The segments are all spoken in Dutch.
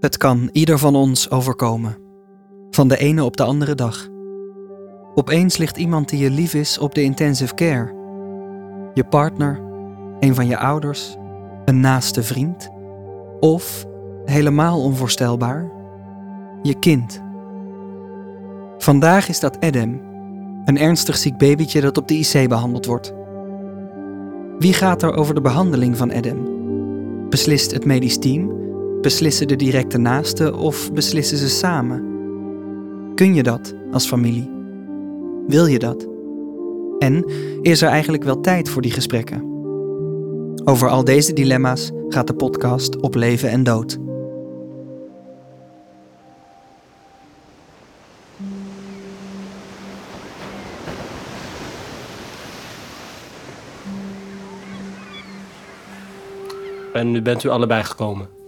Het kan ieder van ons overkomen. Van de ene op de andere dag. Opeens ligt iemand die je lief is op de intensive care. Je partner, een van je ouders, een naaste vriend. Of, helemaal onvoorstelbaar, je kind. Vandaag is dat Adam, een ernstig ziek babytje dat op de IC behandeld wordt. Wie gaat er over de behandeling van Adam? Beslist het medisch team? Beslissen de directe naasten of beslissen ze samen? Kun je dat als familie? Wil je dat? En is er eigenlijk wel tijd voor die gesprekken? Over al deze dilemma's gaat de podcast op leven en dood. En nu bent u allebei gekomen.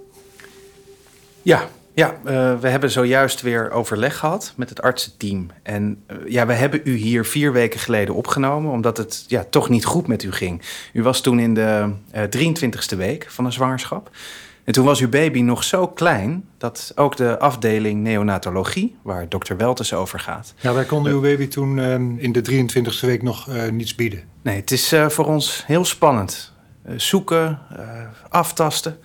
Ja, ja uh, we hebben zojuist weer overleg gehad met het artsenteam. En uh, ja, we hebben u hier vier weken geleden opgenomen, omdat het ja, toch niet goed met u ging. U was toen in de uh, 23ste week van een zwangerschap. En toen was uw baby nog zo klein dat ook de afdeling neonatologie, waar dokter Weltes over gaat. Ja, wij konden uw baby toen in de 23ste week nog niets bieden. Nee, het is voor ons heel spannend. Uh, zoeken, uh, aftasten.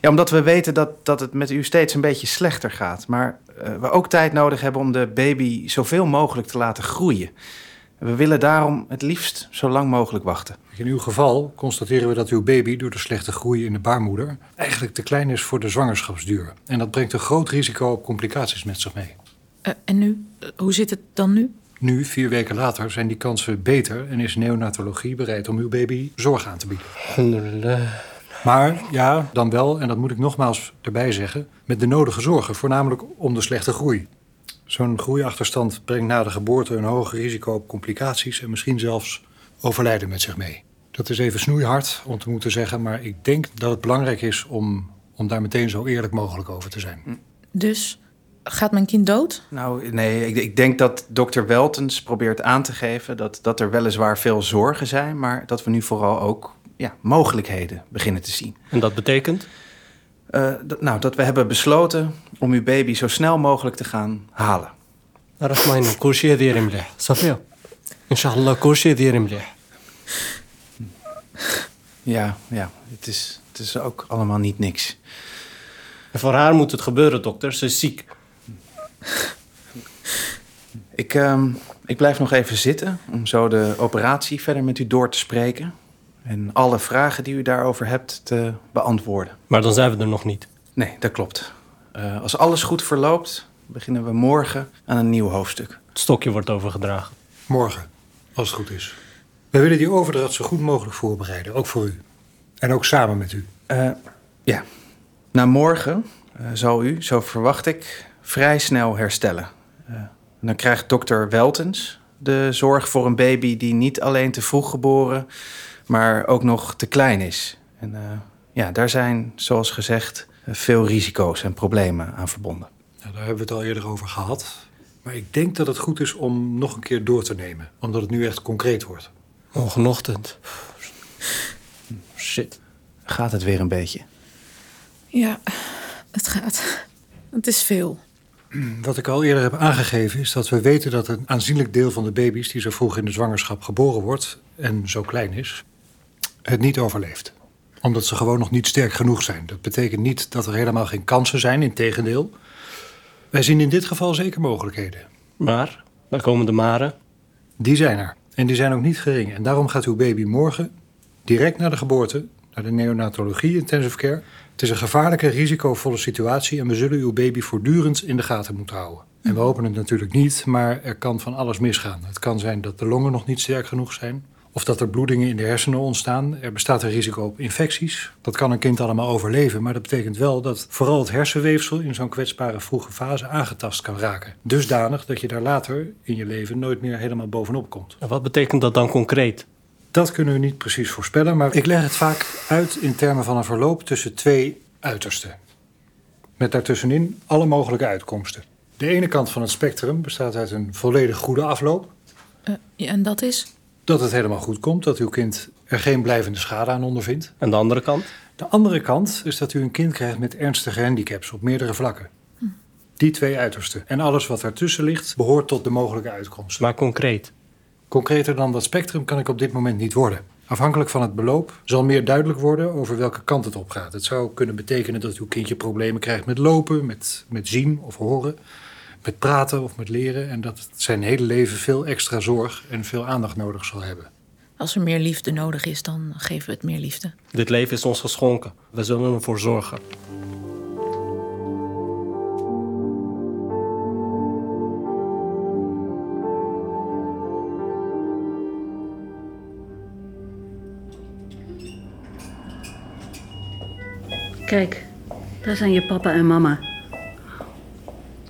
Ja, omdat we weten dat, dat het met u steeds een beetje slechter gaat. Maar uh, we ook tijd nodig hebben om de baby zoveel mogelijk te laten groeien. We willen daarom het liefst zo lang mogelijk wachten. In uw geval constateren we dat uw baby door de slechte groei in de baarmoeder eigenlijk te klein is voor de zwangerschapsduur. En dat brengt een groot risico op complicaties met zich mee. en nu? hoe zit het dan nu? Nu, vier weken later, zijn die kansen beter en is neonatologie bereid om uw baby zorg aan te bieden. Maar ja, dan wel, en dat moet ik nogmaals erbij zeggen, met de nodige zorgen, voornamelijk om de slechte groei. Zo'n groeiachterstand brengt na de geboorte een hoger risico op complicaties en misschien zelfs overlijden met zich mee. Dat is even snoeihard om te moeten zeggen, maar ik denk dat het belangrijk is om, om daar meteen zo eerlijk mogelijk over te zijn. Dus Gaat mijn kind dood? Nou, nee, ik, ik, denk dat dokter Weltens probeert aan te geven dat, dat er weliswaar veel zorgen zijn, maar dat we nu vooral ook ja, mogelijkheden beginnen te zien. En dat betekent? Uh, nou, dat we hebben besloten om uw baby zo snel mogelijk te gaan halen. Rahman, koosje dierim leh. Safia. Inshallah, koosje dierim leh. Ja, ja, het is, het is ook allemaal niet niks. En voor haar moet het gebeuren, dokter. Ze is ziek. Ik, uh, ik blijf nog even zitten om zo de operatie verder met u door te spreken. En alle vragen die u daarover hebt te beantwoorden. Maar dan zijn we er nog niet. Nee, dat klopt. Uh, als alles goed verloopt, beginnen we morgen aan een nieuw hoofdstuk. Het stokje wordt overgedragen. Morgen, als het goed is. We willen die overdracht zo goed mogelijk voorbereiden, ook voor u. En ook samen met u. Uh, ja. Na morgen uh, zal u, zo verwacht ik, vrij snel herstellen. Uh, dan krijgt dokter Weltens de zorg voor een baby die niet alleen te vroeg geboren, maar ook nog te klein is. En uh, ja, daar zijn, zoals gezegd, veel risico's en problemen aan verbonden. Nou, daar hebben we het al eerder over gehad. Maar ik denk dat het goed is om nog een keer door te nemen, omdat het nu echt concreet wordt. Morgenochtend. Shit. Gaat het weer een beetje? Ja, het gaat. Het is veel. Wat ik al eerder heb aangegeven is dat we weten dat een aanzienlijk deel van de baby's die zo vroeg in de zwangerschap geboren wordt en zo klein is, het niet overleeft. Omdat ze gewoon nog niet sterk genoeg zijn. Dat betekent niet dat er helemaal geen kansen zijn, integendeel. Wij zien in dit geval zeker mogelijkheden. Maar, waar komen de maren? Die zijn er. En die zijn ook niet gering. En daarom gaat uw baby morgen, direct na de geboorte, naar de neonatologie intensive care het is een gevaarlijke, risicovolle situatie en we zullen uw baby voortdurend in de gaten moeten houden. En we hopen het natuurlijk niet, maar er kan van alles misgaan. Het kan zijn dat de longen nog niet sterk genoeg zijn, of dat er bloedingen in de hersenen ontstaan. Er bestaat een risico op infecties. Dat kan een kind allemaal overleven, maar dat betekent wel dat vooral het hersenweefsel in zo'n kwetsbare vroege fase aangetast kan raken. Dusdanig dat je daar later in je leven nooit meer helemaal bovenop komt. En wat betekent dat dan concreet? Dat kunnen we niet precies voorspellen, maar ik leg het vaak uit in termen van een verloop tussen twee uitersten. Met daartussenin alle mogelijke uitkomsten. De ene kant van het spectrum bestaat uit een volledig goede afloop. Uh, ja, en dat is? Dat het helemaal goed komt, dat uw kind er geen blijvende schade aan ondervindt. En de andere kant? De andere kant is dat u een kind krijgt met ernstige handicaps op meerdere vlakken. Die twee uitersten. En alles wat daartussen ligt, behoort tot de mogelijke uitkomst. Maar concreet. Concreter dan dat spectrum kan ik op dit moment niet worden. Afhankelijk van het beloop zal meer duidelijk worden over welke kant het op gaat. Het zou kunnen betekenen dat uw kindje problemen krijgt met lopen, met, met zien of horen, met praten of met leren. En dat het zijn hele leven veel extra zorg en veel aandacht nodig zal hebben. Als er meer liefde nodig is, dan geven we het meer liefde. Dit leven is ons geschonken. We zullen ervoor zorgen. Kijk, daar zijn je papa en mama.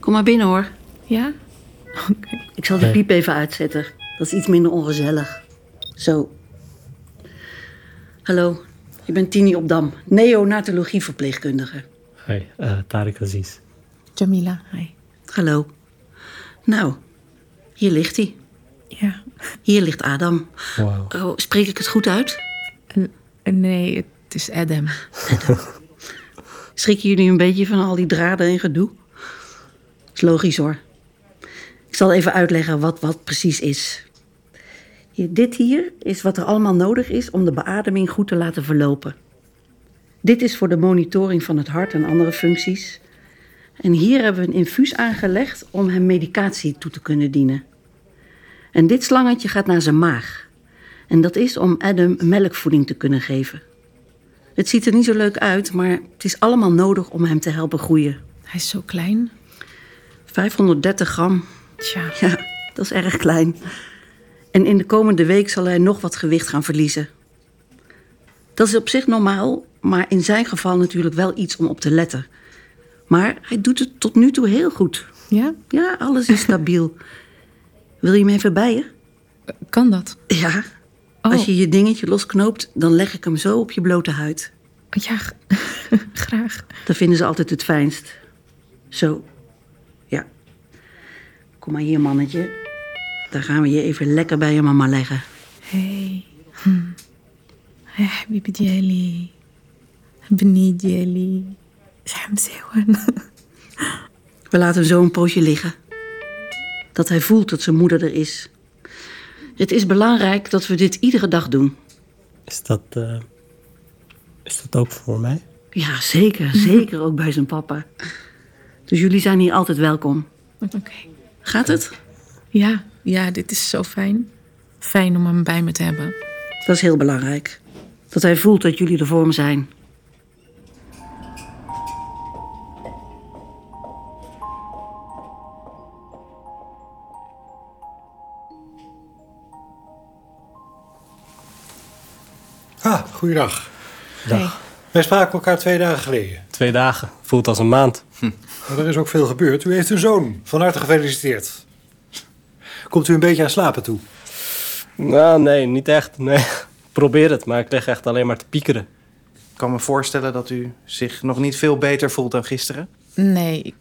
Kom maar binnen hoor. Ja? Ik zal de piep even uitzetten. Dat is iets minder ongezellig. Zo. Hallo, ik ben Tini Opdam, neonatologieverpleegkundige. Hey, uh, Tariq Aziz. Jamila, hi. Hallo. Nou, hier ligt hij. Ja. Hier ligt Adam. Wauw. Oh, spreek ik het goed uit? Nee, het is Adam. Schrikken jullie een beetje van al die draden en gedoe? is logisch hoor. Ik zal even uitleggen wat wat precies is. Dit hier is wat er allemaal nodig is om de beademing goed te laten verlopen. Dit is voor de monitoring van het hart en andere functies. En hier hebben we een infuus aangelegd om hem medicatie toe te kunnen dienen. En dit slangetje gaat naar zijn maag. En dat is om Adam melkvoeding te kunnen geven. Het ziet er niet zo leuk uit, maar het is allemaal nodig om hem te helpen groeien. Hij is zo klein. 530 gram, Tja. ja, dat is erg klein. En in de komende week zal hij nog wat gewicht gaan verliezen. Dat is op zich normaal, maar in zijn geval natuurlijk wel iets om op te letten. Maar hij doet het tot nu toe heel goed. Ja? Ja, alles is stabiel. Wil je hem even bij je? Kan dat? Ja. Als je je dingetje losknoopt, dan leg ik hem zo op je blote huid. Ja, graag. Dat vinden ze altijd het fijnst. Zo. Ja. Kom maar hier, mannetje. Dan gaan we je even lekker bij je mama leggen. Hey. Hm. Hey, habibi diali. Beni diali. We laten hem zo een poosje liggen. Dat hij voelt dat zijn moeder er is. Het is belangrijk dat we dit iedere dag doen. Is dat, eh, is dat ook voor mij? Ja, zeker. Zeker ook bij zijn papa. Dus jullie zijn hier altijd welkom. Oké. Gaat het? Ja, ja, dit is zo fijn. Fijn om hem bij me te hebben. Dat is heel belangrijk. Dat hij voelt dat jullie er voor hem zijn. Goeiedag. Dag. Wij spraken elkaar twee dagen geleden. Twee dagen. Voelt als een maand. Maar er is ook veel gebeurd. U heeft een zoon. Van harte gefeliciteerd. Komt u een beetje aan slapen toe? Nou, nee, niet echt. Nee. Probeer het, maar ik lig echt alleen maar te piekeren. Ik kan me voorstellen dat u zich nog niet veel beter voelt dan gisteren. Nee, ik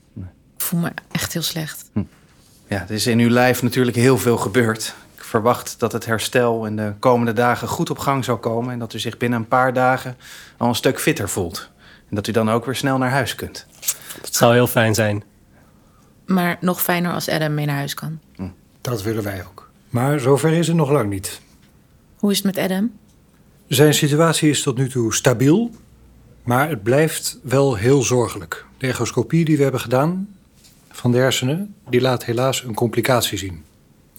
voel me echt heel slecht. Ja, er is in uw lijf natuurlijk heel veel gebeurd. Verwacht dat het herstel in de komende dagen goed op gang zal komen... en dat u zich binnen een paar dagen al een stuk fitter voelt. En dat u dan ook weer snel naar huis kunt. Het zou heel fijn zijn. Maar nog fijner als Adam mee naar huis kan. Dat willen wij ook. Maar zover is het nog lang niet. Hoe is het met Adam? Zijn situatie is tot nu toe stabiel, maar het blijft wel heel zorgelijk. De echoscopie die we hebben gedaan van de hersenen, die laat helaas een complicatie zien.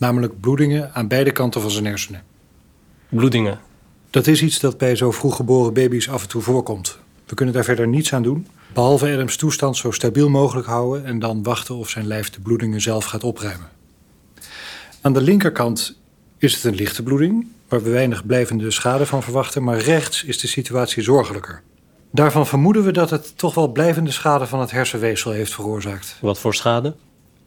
Namelijk bloedingen aan beide kanten van zijn hersenen. Bloedingen. Dat is iets dat bij zo vroeg geboren baby's af en toe voorkomt. We kunnen daar verder niets aan doen, behalve Adams toestand zo stabiel mogelijk houden en dan wachten of zijn lijf de bloedingen zelf gaat opruimen. Aan de linkerkant is het een lichte bloeding, waar we weinig blijvende schade van verwachten, maar rechts is de situatie zorgelijker. Daarvan vermoeden we dat het toch wel blijvende schade van het hersenweefsel heeft veroorzaakt. Wat voor schade?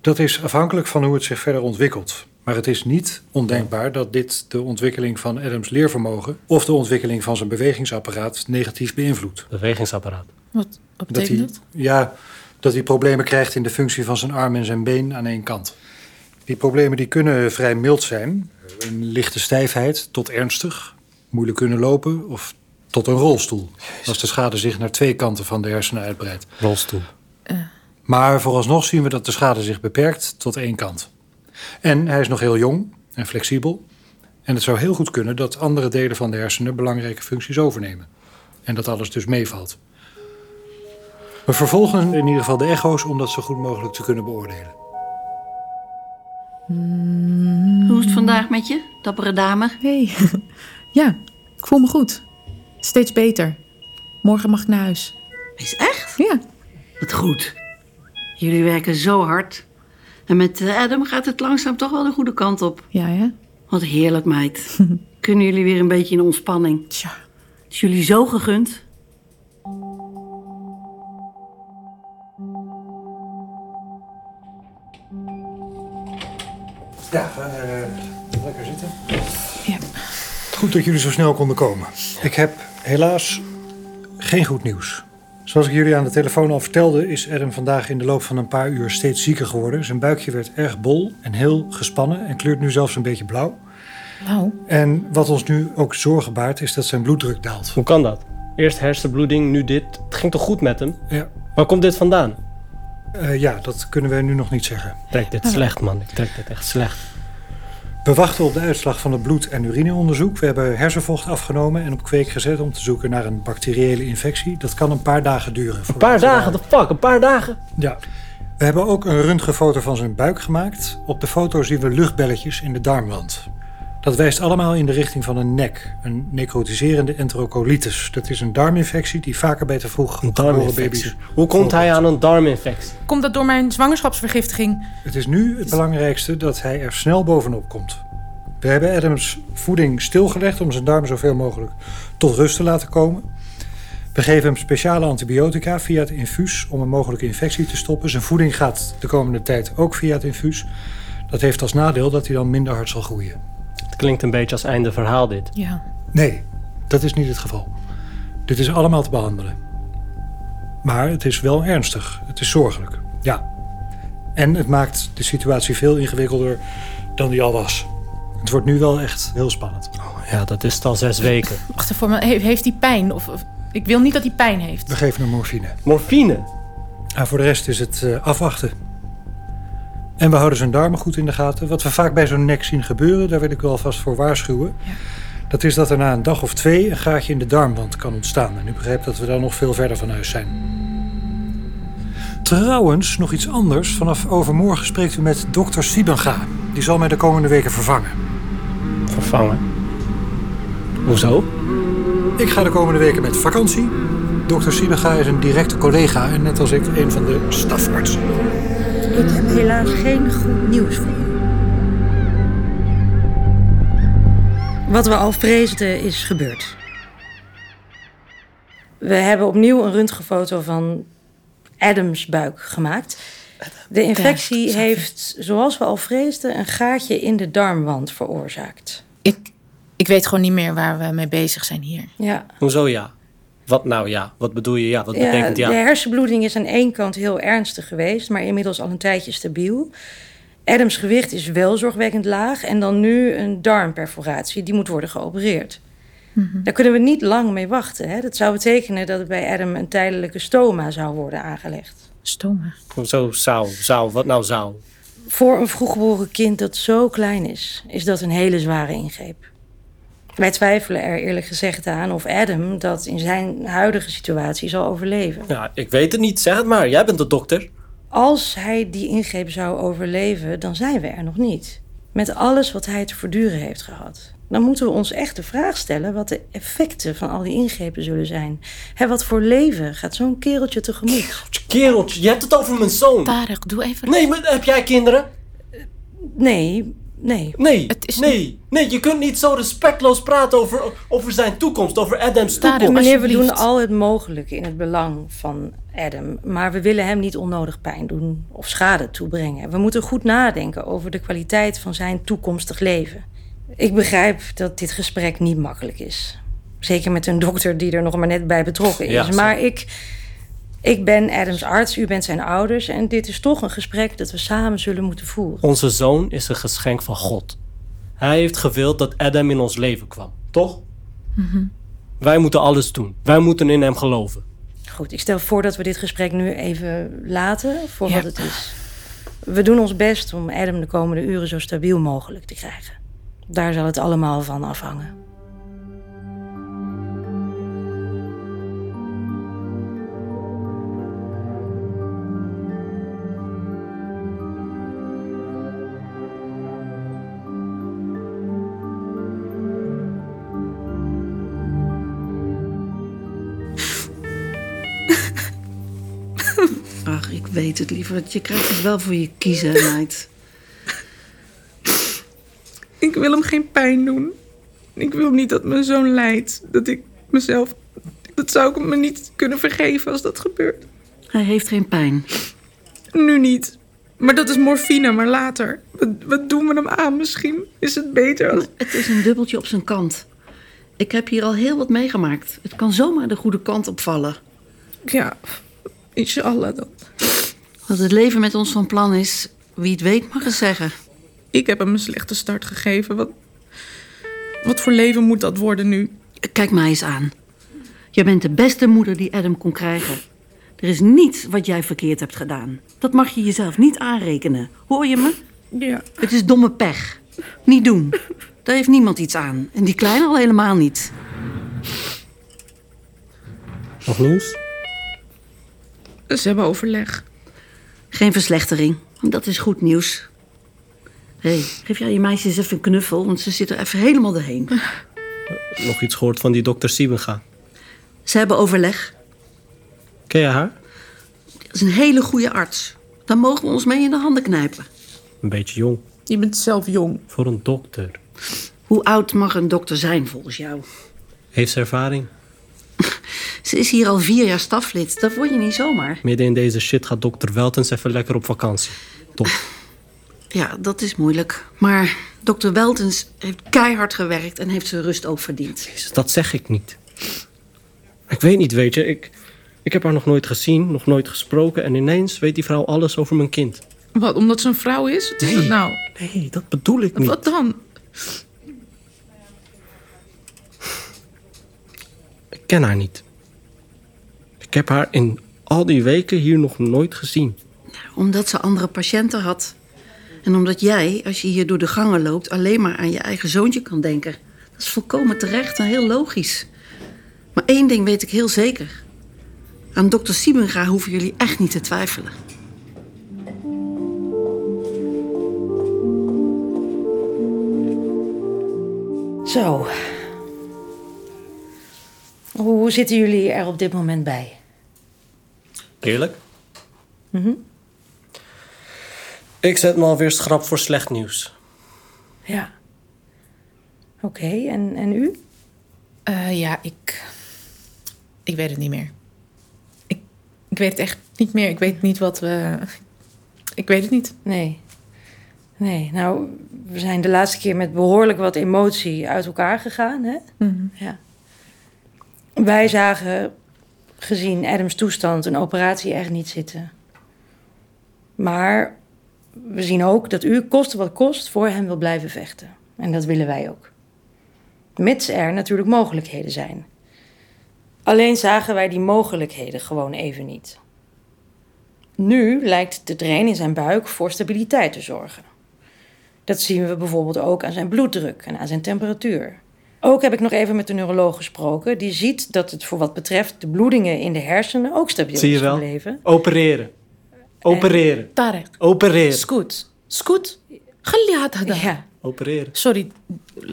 Dat is afhankelijk van hoe het zich verder ontwikkelt. Maar het is niet ondenkbaar dat dit de ontwikkeling van Adams leervermogen of de ontwikkeling van zijn bewegingsapparaat negatief beïnvloedt. Bewegingsapparaat. Wat, wat Dat betekent hij, dat? ja, dat hij problemen krijgt in de functie van zijn arm en zijn been aan één kant. Die problemen die kunnen vrij mild zijn. Een lichte stijfheid tot ernstig. Moeilijk kunnen lopen of tot een rolstoel. Als de schade zich naar twee kanten van de hersenen uitbreidt. Rolstoel. Maar vooralsnog zien we dat de schade zich beperkt tot één kant. En hij is nog heel jong en flexibel. En het zou heel goed kunnen dat andere delen van de hersenen belangrijke functies overnemen. En dat alles dus meevalt. We vervolgen in ieder geval de echo's om dat zo goed mogelijk te kunnen beoordelen. Hoe is het vandaag met je, dappere dame? Hey. ja, ik voel me goed. Steeds beter. Morgen mag ik naar huis. Is echt? Ja. Wat goed. Jullie werken zo hard. En met eh, Adam gaat het langzaam toch wel de goede kant op. Ja, hè? Wat heerlijk, meid. Kunnen jullie weer een beetje in ontspanning? Tja. Is jullie zo gegund? Ja, eh, lekker zitten. Ja. Goed dat jullie zo snel konden komen. Ik heb helaas geen goed nieuws. Zoals ik jullie aan de telefoon al vertelde, is Adam vandaag in de loop van een paar uur steeds zieker geworden. Zijn buikje werd erg bol en heel gespannen en kleurt nu zelfs een beetje blauw. Nou, En wat ons nu ook zorgen baart, is dat zijn bloeddruk daalt. Hoe kan dat? Eerst hersenbloeding, nu dit. Het ging toch goed met hem? Ja, Waar komt dit vandaan? eh, ja dat kunnen wij nu nog niet zeggen. Ik trek dit slecht, man. Ik trek dit echt slecht. We wachten op de uitslag van het bloed- en urineonderzoek. We hebben hersenvocht afgenomen en op kweek gezet om te zoeken naar een bacteriële infectie. Dat kan een paar dagen duren. Een paar dagen, de fuck, een paar dagen? Ja. We hebben ook een röntgenfoto van zijn buik gemaakt. Op de foto zien we luchtbelletjes in de darmwand. Dat wijst allemaal in de richting van een nek, een necrotiserende enterocolitis. Dat is een darminfectie die vaker bij te vroeg Een geboren baby's. Hoe komt hij aan een darminfectie? komt dat door mijn zwangerschapsvergiftiging? Het is nu het belangrijkste dat hij er snel bovenop komt. We hebben Adams voeding stilgelegd om zijn darmen zoveel mogelijk tot rust te laten komen. We geven hem speciale antibiotica via het infuus om een mogelijke infectie te stoppen. Zijn voeding gaat de komende tijd ook via het infuus. Dat heeft als nadeel dat hij dan minder hard zal groeien. Klinkt een beetje als einde verhaal dit. Ja. Nee, dat is niet het geval. Dit is allemaal te behandelen. Maar het is wel ernstig. Het is zorgelijk. Ja. En het maakt de situatie veel ingewikkelder dan die al was. Het wordt nu wel echt heel spannend. Ja, dat is het al zes weken. Wacht even, maar he- heeft hij pijn? Of, of- ik wil niet dat hij pijn heeft. We geven hem morfine. Morfine. En voor de rest is het eh, afwachten. En we houden zijn darmen goed in de gaten. Wat we vaak bij zo'n nek zien gebeuren, daar wil ik u alvast voor waarschuwen. Ja. Dat is dat er na een dag of twee een gaatje in de darmwand kan ontstaan. En u begrijpt dat we daar nog veel verder van huis zijn. Trouwens, nog iets anders. Vanaf overmorgen spreekt u met dokter Siebenga. Die zal mij de komende weken vervangen. Vervangen. Hoezo? Ik ga de komende weken met vakantie. Dokter Siebenga is een directe collega en net als ik een van de stafartsen. Ik heb helaas geen goed nieuws voor u. Wat we al vreesden is gebeurd. We hebben opnieuw een röntgenfoto van Adams buik gemaakt. De infectie heeft, zoals we al vreesden, een gaatje in de darmwand veroorzaakt. Ik, ik weet gewoon niet meer waar we mee bezig zijn hier. Ja, Hoezo ja? Wat nou ja? Wat bedoel je ja? Wat ja, betekent ja? de hersenbloeding is aan één kant heel ernstig geweest, maar inmiddels al een tijdje stabiel. Adams gewicht is wel zorgwekkend laag en dan nu een darmperforatie, die moet worden geopereerd. Daar kunnen we niet lang mee wachten. Hè? Dat zou betekenen dat bij Adam een tijdelijke stoma zou worden aangelegd. Stoma. Hoezo zou? Zou? Wat nou zou? Voor een vroeggeboren kind dat zo klein is, is dat een hele zware ingreep. Wij twijfelen er eerlijk gezegd aan of Adam dat in zijn huidige situatie zal overleven. Ja, ik weet het niet. Zeg het maar. Jij bent de dokter. Als hij die ingreep zou overleven, dan zijn we er nog niet. Met alles wat hij te verduren heeft gehad. Dan moeten we ons echt de vraag stellen wat de effecten van al die ingrepen zullen zijn. Hè, wat voor leven gaat zo'n kereltje tegemoet? Kereltje, je hebt het over mijn zoon. Tarek, doe even... Nee, maar heb jij kinderen? Nee, nee. Nee, Het is nee, nee, je kunt niet zo respectloos praten over, over zijn toekomst, over Adams toekomst. Meneer, we doen al het mogelijke in het belang van Adam. Maar we willen hem niet onnodig pijn doen of schade toebrengen. We moeten goed nadenken over de kwaliteit van zijn toekomstig leven. Ik begrijp dat dit gesprek niet makkelijk is. Zeker met een dokter die er nog maar net bij betrokken is. Ja, maar ik, ik ben Adams arts, u bent zijn ouders. En dit is toch een gesprek dat we samen zullen moeten voeren. Onze zoon is een geschenk van God. Hij heeft gewild dat Adam in ons leven kwam, toch? Mhm. Wij moeten alles doen. Wij moeten in hem geloven. Goed, ik stel voor dat we dit gesprek nu even laten voor Ja. wat het is. We doen ons best om Adam de komende uren zo stabiel mogelijk te krijgen. Daar zal het allemaal van afhangen. Weet het, lieverd. Je krijgt het wel voor je kiezen, meid. Ik wil hem geen pijn doen. Ik wil niet dat mijn zoon lijdt. Dat ik mezelf... Dat zou ik me niet kunnen vergeven als dat gebeurt. Hij heeft geen pijn. Nu niet. Maar dat is morfine, maar later. Wat, wat doen we hem aan misschien? Is het beter als... Het is een dubbeltje op zijn kant. Ik heb hier al heel wat meegemaakt. Het kan zomaar de goede kant opvallen. Ja, inshallah dan. Wat het leven met ons van plan is, wie het weet mag het zeggen. Ik heb hem een slechte start gegeven. Wat, wat voor leven moet dat worden nu? Kijk mij eens aan. Je bent de beste moeder die Adam kon krijgen. Er is niets wat jij verkeerd hebt gedaan. Dat mag je jezelf niet aanrekenen. Hoor je me? Ja. Het is domme pech. Niet doen. Daar heeft niemand iets aan. En die kleine al helemaal niet. Nog nieuws? Ze hebben overleg. Geen verslechtering. Dat is goed nieuws. Hé, hey, geef jij je meisje eens even een knuffel, want ze zit er even helemaal doorheen. Nog iets gehoord van die dokter Siebenga. Ze hebben overleg. Ken je haar? Dat is een hele goede arts. Daar mogen we ons mee in de handen knijpen. Een beetje jong. Je bent zelf jong. Voor een dokter. Hoe oud mag een dokter zijn volgens jou? Heeft ze ervaring? Ze is hier al vier jaar staflid. Dat word je niet zomaar. Midden in deze shit gaat dokter Weltens even lekker op vakantie. Top. Ja, dat is moeilijk. Maar dokter Weltens heeft keihard gewerkt en heeft zijn rust ook verdiend. Jezus, dat zeg ik niet. Ik weet niet, weet je. Ik, ik heb haar nog nooit gezien, nog nooit gesproken... en ineens weet die vrouw alles over mijn kind. Wat, omdat ze een vrouw is? Wat is Nee. dat nou? Nee, dat bedoel ik niet. Wat dan? Ik ken haar niet. Ik heb haar in al die weken hier nog nooit gezien. Omdat ze andere patiënten had. En omdat jij, als je hier door de gangen loopt, alleen maar aan je eigen zoontje kan denken. Dat is volkomen terecht en heel logisch. Maar één ding weet ik heel zeker. Aan dokter Siebenga hoeven jullie echt niet te twijfelen. Zo. Hoe zitten jullie er op dit moment bij? Eerlijk? Ik zet me alweer schrap voor slecht nieuws. Ja. Oké, en, en u? Eh, ja, ik. Ik weet het niet meer. Ik, ik weet het echt niet meer. Ik weet niet wat we. Ik weet het niet. Nee. Nee, nou, we zijn de laatste keer met behoorlijk wat emotie uit elkaar gegaan, hè? Ja. Wij zagen, gezien Adams toestand, een operatie echt niet zitten. Maar we zien ook dat u, koste wat kost, voor hem wil blijven vechten. En dat willen wij ook. Mits er natuurlijk mogelijkheden zijn. Alleen zagen wij die mogelijkheden gewoon even niet. Nu lijkt de drain in zijn buik voor stabiliteit te zorgen. Dat zien we bijvoorbeeld ook aan zijn bloeddruk en aan zijn temperatuur. Ook heb ik nog even met de neuroloog gesproken. Die ziet dat het voor wat betreft de bloedingen in de hersenen ook stabiel Zie je wel? Opereren. Opereren. Tarek. Opereren. Scoot. Scoot. Geliat. Ja. Opereren. Sorry.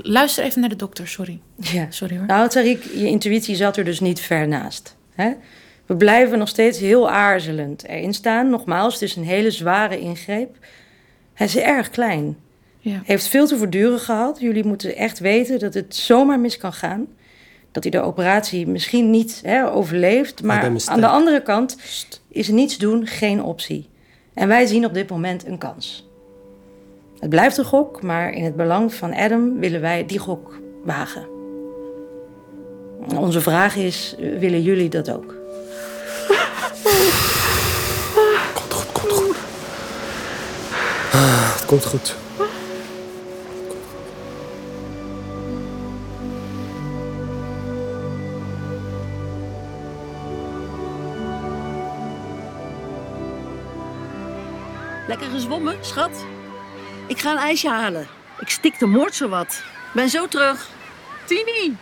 Luister even naar de dokter. Sorry. Ja. Sorry hoor. Nou, Tariq, je intuïtie zat er dus niet ver naast. Hè? We blijven nog steeds heel aarzelend erin staan. Nogmaals, het is een hele zware ingreep. Hij is erg klein. Ja. Heeft veel te verduren gehad. Jullie moeten echt weten dat het zomaar mis kan gaan. Dat hij de operatie misschien niet hè, overleeft. Maar aan de andere kant is niets doen geen optie. En wij zien op dit moment een kans. Het blijft een gok, maar in het belang van Adam willen wij die gok wagen. Onze vraag is, willen jullie dat ook? Komt goed, komt goed. Ah, het komt goed. Lekker gezwommen, schat? Ik ga een ijsje halen. Ik stik de moord zo wat. Ben zo terug. Tini!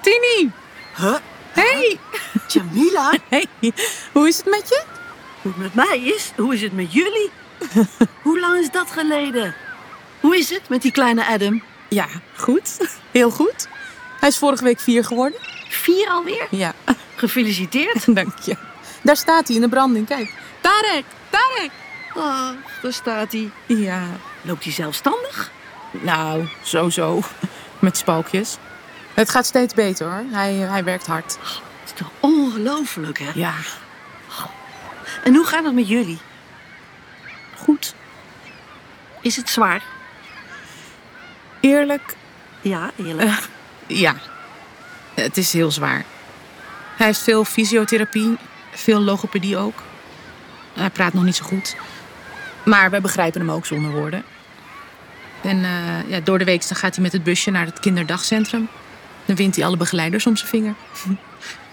Tini! Huh? Hey! Jamila, Hey, hoe is het met je? hoe het met mij is, hoe is het met jullie? hoe lang is dat geleden? Hoe is het met die kleine Adam? Ja, goed. Heel goed. Hij is vorige week vier geworden. Vier alweer? Ja, Gefeliciteerd. dank je. Daar staat hij in de branding. Kijk. Tarek! Tarek! Ah, daar staat hij. Ja, Loopt hij zelfstandig? nou, zo zo. Met spalkjes. Het gaat steeds beter hoor. Hij, hij werkt hard. Het is toch ongelooflijk, hè? Ja, En hoe gaat het met jullie? goed. Is het zwaar? Eerlijk, Ja, eerlijk. ja. Het is heel zwaar. Hij heeft veel fysiotherapie, veel logopedie ook. Hij praat nog niet zo goed. Maar we begrijpen hem ook zonder woorden. En eh, ja, door de week dan gaat hij met het busje naar het kinderdagcentrum. Dan wint hij alle begeleiders om zijn vinger.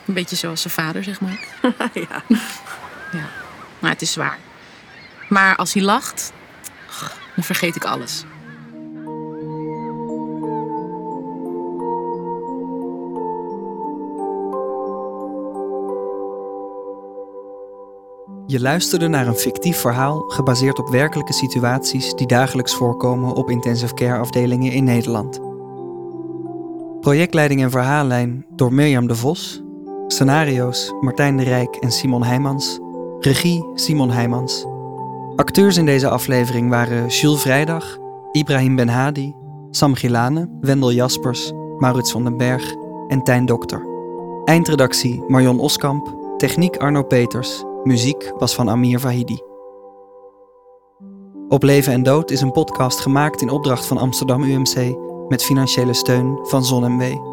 Een beetje zoals zijn vader, zeg maar. ja. Ja, maar het is zwaar. Maar als hij lacht, dan vergeet ik alles. Je luisterde naar een fictief verhaal gebaseerd op werkelijke situaties die dagelijks voorkomen op intensive care afdelingen in Nederland. Projectleiding en verhaallijn door Mirjam de Vos. Scenario's Martijn de Rijk en Simon Heijmans. Regie Simon Heijmans. Acteurs in deze aflevering waren Jules Vrijdag, Ibrahim Ben Hadi, Sam Gilane, Wendel Jaspers, Maurits van den Berg en Tijn Dokter. Eindredactie Marion Oskamp, techniek Arno Peters, muziek was van Amir Vahidi. Op Leven en Dood is een podcast gemaakt in opdracht van Amsterdam UMC met financiële steun van ZonMW.